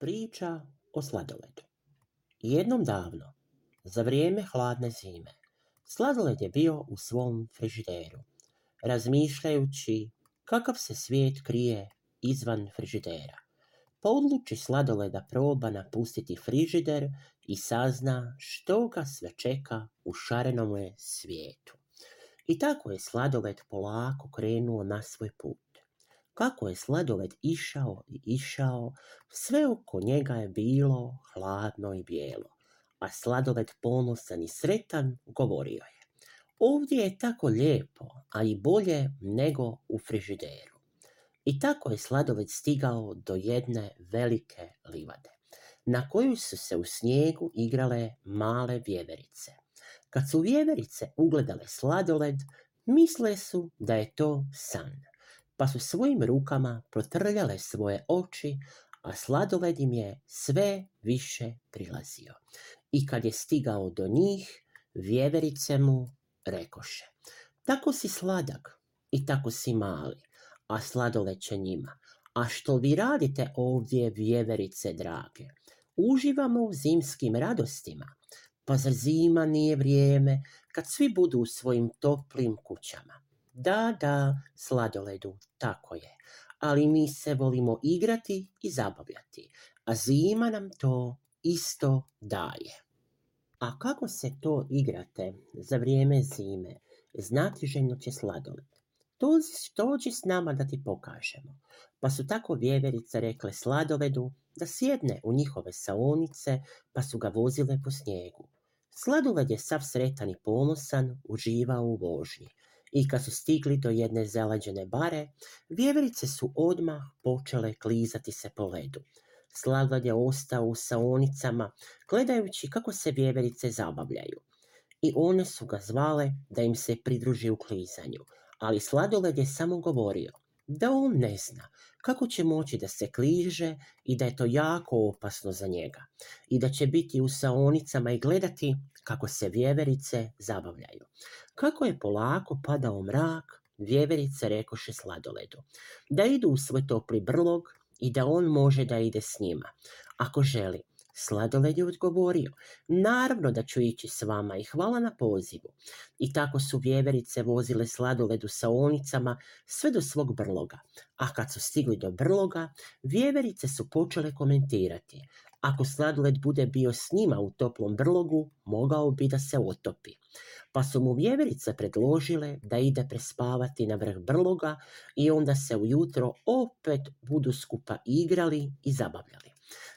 Priča o sladoledu. Jednom davno, za vrijeme hladne zime, sladoled je bio u svom frižideru, razmišljajući kakav se svijet krije izvan frižidera. Pa odluči sladoleda proba napustiti frižider i sazna što ga sve čeka u šarenome svijetu. I tako je sladoled polako krenuo na svoj put. Kako je sladoled išao i išao, sve oko njega je bilo hladno i bijelo, a sladoled ponosan i sretan govorio je. Ovdje je tako lijepo, a i bolje nego u frižideru. I tako je sladoled stigao do jedne velike livade, na koju su se u snijegu igrale male vjeverice. Kad su vjeverice ugledale sladoled, misle su da je to san pa su svojim rukama protrljale svoje oči, a sladoled im je sve više prilazio. I kad je stigao do njih, vjeverice mu rekoše, tako si sladak i tako si mali, a sladoled će njima. A što vi radite ovdje, vjeverice drage? Uživamo u zimskim radostima, pa zar zima nije vrijeme kad svi budu u svojim toplim kućama? Da, da, sladoledu, tako je. Ali mi se volimo igrati i zabavljati, a zima nam to isto daje. A kako se to igrate za vrijeme zime? Znati željno će sladoled. Dođi s nama da ti pokažemo. Pa su tako vjeverice rekle sladoledu da sjedne u njihove saonice, pa su ga vozile po snijegu. Sladoled je sav sretan i ponosan, uživao u vožnji i kad su stigli do jedne zalađene bare, vjeverice su odmah počele klizati se po ledu. Sladoled je ostao u saonicama, gledajući kako se vjeverice zabavljaju. I one su ga zvale da im se pridruži u klizanju, ali sladoled je samo govorio da on ne zna kako će moći da se kliže i da je to jako opasno za njega i da će biti u saonicama i gledati kako se vjeverice zabavljaju. Kako je polako padao mrak, vjeverice rekoše sladoledu da idu u svoj topli brlog i da on može da ide s njima, ako želi. Sladoled je odgovorio, naravno da ću ići s vama i hvala na pozivu. I tako su vjeverice vozile sladoledu sa onicama sve do svog brloga. A kad su stigli do brloga, vjeverice su počele komentirati. Ako sladoled bude bio s njima u toplom brlogu, mogao bi da se otopi. Pa su mu vjeverice predložile da ide prespavati na vrh brloga i onda se ujutro opet budu skupa igrali i zabavljali.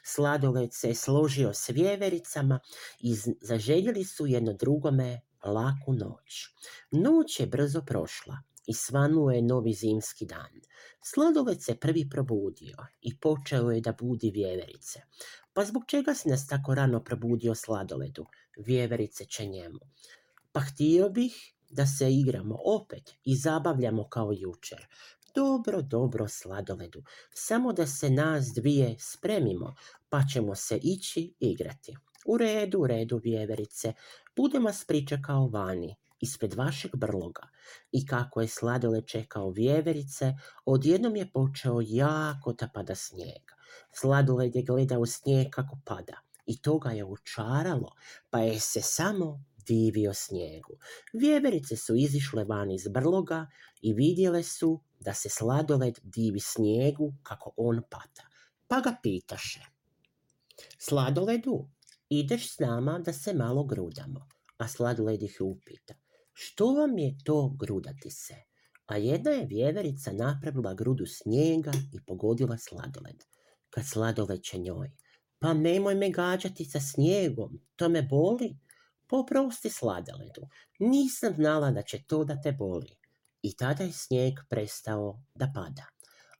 Sladoled se je složio s vjevericama i zaželjeli su jedno drugome laku noć. Noć je brzo prošla i svanuo je novi zimski dan. Sladoled se prvi probudio i počeo je da budi vjeverice. Pa zbog čega si nas tako rano probudio sladoledu? Vjeverice će njemu. Pa htio bih da se igramo opet i zabavljamo kao jučer. Dobro, dobro, sladoledu, samo da se nas dvije spremimo, pa ćemo se ići igrati. U redu, u redu, vjeverice, budem vas pričekao vani, ispred vašeg brloga. I kako je sladoled čekao vjeverice, odjednom je počeo jako da pada snijeg. Sladoled je gledao snijeg kako pada i to ga je učaralo, pa je se samo divio snijegu. Vjeverice su izišle van iz brloga i vidjele su da se sladoled divi snijegu kako on pata. Pa ga pitaše. Sladoledu, ideš s nama da se malo grudamo. A sladoled ih upita. Što vam je to grudati se? A jedna je vjeverica napravila grudu snijega i pogodila sladoled. Kad sladoled će njoj. Pa nemoj me gađati sa snijegom, to me boli. Poprosti sladoledu, nisam znala da će to da te boli. I tada je snijeg prestao da pada.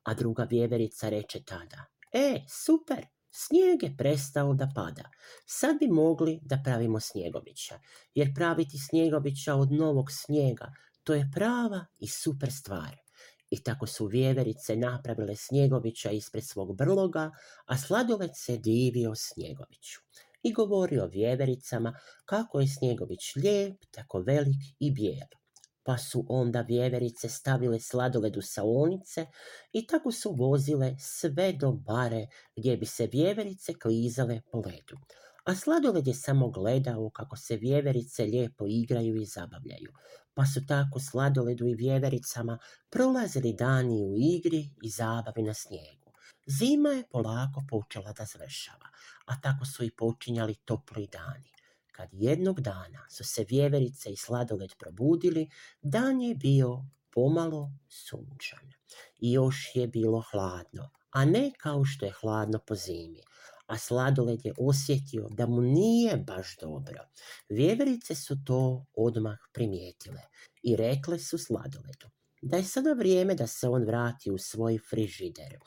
A druga vjeverica reče tada, e, super, snijeg je prestao da pada. Sad bi mogli da pravimo snjegovića, jer praviti snjegovića od novog snijega, to je prava i super stvar. I tako su vjeverice napravile snjegovića ispred svog brloga, a sladoled se divio snjegoviću i govorio vjevericama kako je snjegović lijep, tako velik i bijel. Pa su onda vjeverice stavile sladoled u saonice i tako su vozile sve do bare gdje bi se vjeverice klizale po ledu. A sladoled je samo gledao kako se vjeverice lijepo igraju i zabavljaju, pa su tako sladoledu i vjevericama prolazili dani u igri i zabavi na snijegu. Zima je polako počela da završava, a tako su i počinjali topli dani. Kad jednog dana su se vjeverice i sladoled probudili, dan je bio pomalo sunčan. I još je bilo hladno, a ne kao što je hladno po zimi. A sladoled je osjetio da mu nije baš dobro. Vjeverice su to odmah primijetile i rekle su sladoledu da je sada vrijeme da se on vrati u svoj frižider,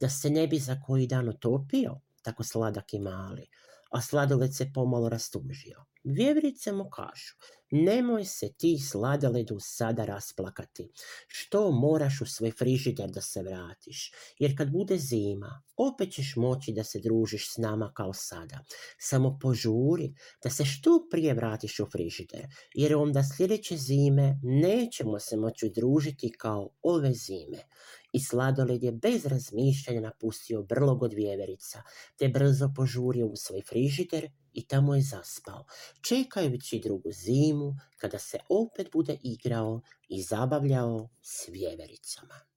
da se ne bi za koji dan utopio, tako sladak i mali, a sladoled se pomalo rastužio. Vjevrice mu kažu, nemoj se ti sladaledu sada rasplakati, što moraš u svoj frižider da se vratiš, jer kad bude zima, opet ćeš moći da se družiš s nama kao sada. Samo požuri da se što prije vratiš u frižider, jer onda sljedeće zime nećemo se moći družiti kao ove zime. I sladoled je bez razmišljanja napustio brlog od vjeverica, te brzo požurio u svoj frižider i tamo je zaspao, čekajući drugu zimu kada se opet bude igrao i zabavljao s vjevericama.